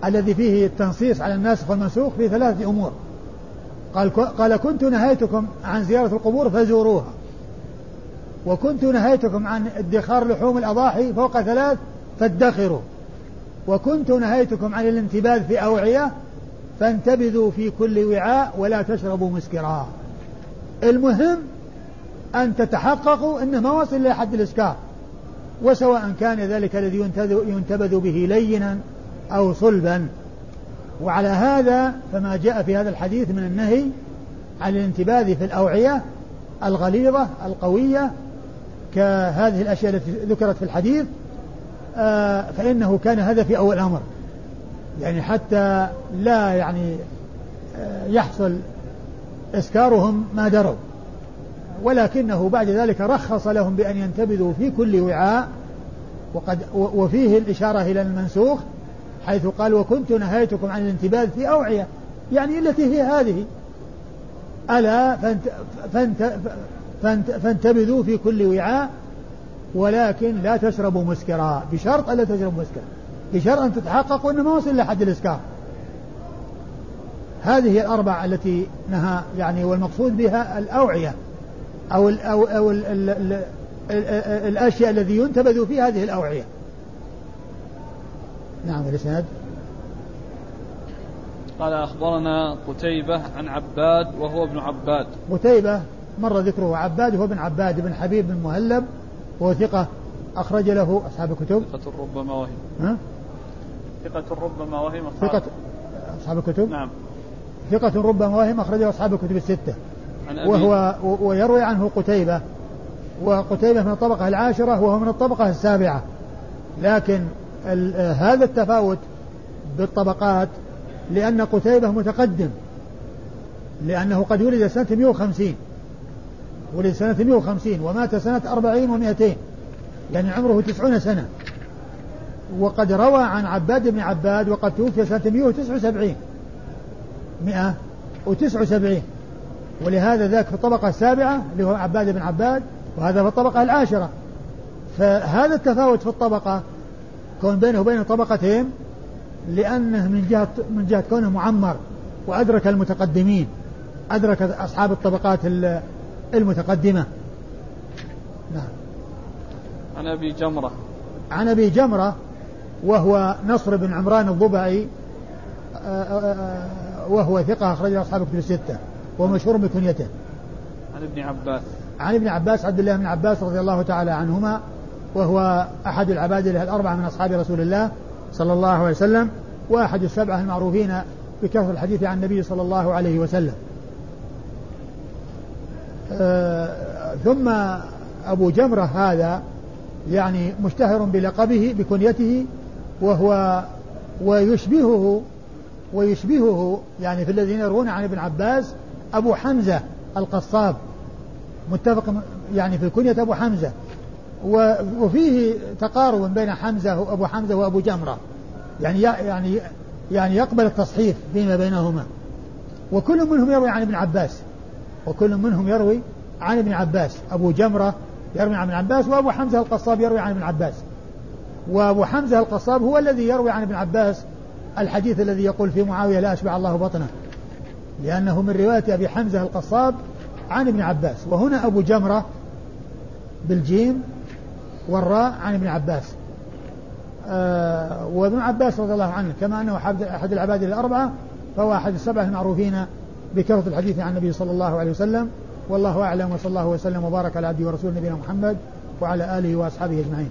الذي فيه التنصيص على الناسخ والمنسوخ في ثلاثة أمور. قال قال كنت نهيتكم عن زيارة القبور فزوروها. وكنت نهيتكم عن ادخار لحوم الأضاحي فوق ثلاث فادخروا. وكنت نهيتكم عن الانتباذ في أوعية فانتبذوا في كل وعاء ولا تشربوا مسكرا. المهم أن تتحققوا أنه ما وصل إلى حد الإسكار وسواء كان ذلك الذي ينتبذ به لينا أو صلبا. وعلى هذا فما جاء في هذا الحديث من النهي عن الانتباذ في الأوعية الغليظة القوية كهذه الأشياء التي ذكرت في الحديث آه، فإنه كان هذا في أول الأمر يعني حتى لا يعني آه، يحصل إسكارهم ما دروا. ولكنه بعد ذلك رخص لهم بأن ينتبذوا في كل وعاء وقد وفيه الإشارة إلى المنسوخ حيث قال وكنت نهيتكم عن الانتباذ في أوعية. يعني التي هي هذه. ألا فانت فانت فانت فانتبذوا في كل وعاء ولكن لا تشربوا مسكرا. بشرط ألا تشربوا مسكرا. بشرط أن تتحققوا أنه ما وصل إلى حد الإسكار. هذه الأربع التي نهى يعني والمقصود بها الأوعية. أو ال أو, أو ال ال ال ال الأشياء الذي ينتبذ في هذه الأوعية. نعم الإسناد. قال أخبرنا قتيبة عن عباد وهو ابن عباد. قتيبة مر ذكره عباد وهو ابن عباد بن حبيب بن مهلب وهو ثقة أخرج له أصحاب الكتب. ثقة ربما وهم. ها؟ ثقة ربما وهم ثقة أصحاب الكتب؟ نعم. ثقة ربما وهم أخرجه أصحاب الكتب الستة. وهو ويروي عنه قتيبة. وقتيبة من الطبقة العاشرة وهو من الطبقة السابعة. لكن هذا التفاوت بالطبقات لأن قتيبة متقدم. لأنه قد ولد سنة 150 ولد سنة 150 ومات سنة 40 و200 يعني عمره 90 سنة. وقد روى عن عباد بن عباد وقد توفي سنة 179 179 ولهذا ذاك في الطبقة السابعة اللي هو عباد بن عباد وهذا في الطبقة العاشرة. فهذا التفاوت في الطبقة كون بينه وبين طبقتين لأنه من جهة من جهة كونه معمر وأدرك المتقدمين أدرك أصحاب الطبقات المتقدمة. نعم. عن أبي جمرة. عن أبي جمرة وهو نصر بن عمران الضبعي آه، آه، آه، وهو ثقة أخرج أصحاب كتب الستة. ومشهور بكنيته. عن ابن عباس. عن ابن عباس عبد الله بن عباس رضي الله تعالى عنهما وهو أحد العباد الأربعة من أصحاب رسول الله صلى الله عليه وسلم وأحد السبعة المعروفين بكثرة الحديث عن النبي صلى الله عليه وسلم. آه ثم أبو جمرة هذا يعني مشتهر بلقبه بكنيته وهو ويشبهه ويشبهه يعني في الذين يروون عن ابن عباس أبو حمزة القصاب متفق يعني في كنية أبو حمزة. وفيه تقارب بين حمزة وأبو حمزة وأبو جمرة. يعني يعني يعني يقبل التصحيف فيما بينهما. وكل منهم يروي عن ابن عباس. وكل منهم يروي عن ابن عباس. أبو جمرة يروي عن ابن عباس وأبو حمزة القصاب يروي عن ابن عباس. وأبو حمزة القصاب هو الذي يروي عن ابن عباس الحديث الذي يقول في معاوية لا أشبع الله بطنه. لأنه من رواية أبي حمزة القصاب عن ابن عباس. وهنا أبو جمرة بالجيم والراء عن ابن عباس. آه وابن عباس رضي الله عنه كما أنه أحد العباد الأربعة فهو أحد السبعة المعروفين بكثرة الحديث عن النبي صلى الله عليه وسلم. والله أعلم وصلى الله وسلم وبارك على عبده ورسوله نبينا محمد وعلى آله وأصحابه أجمعين.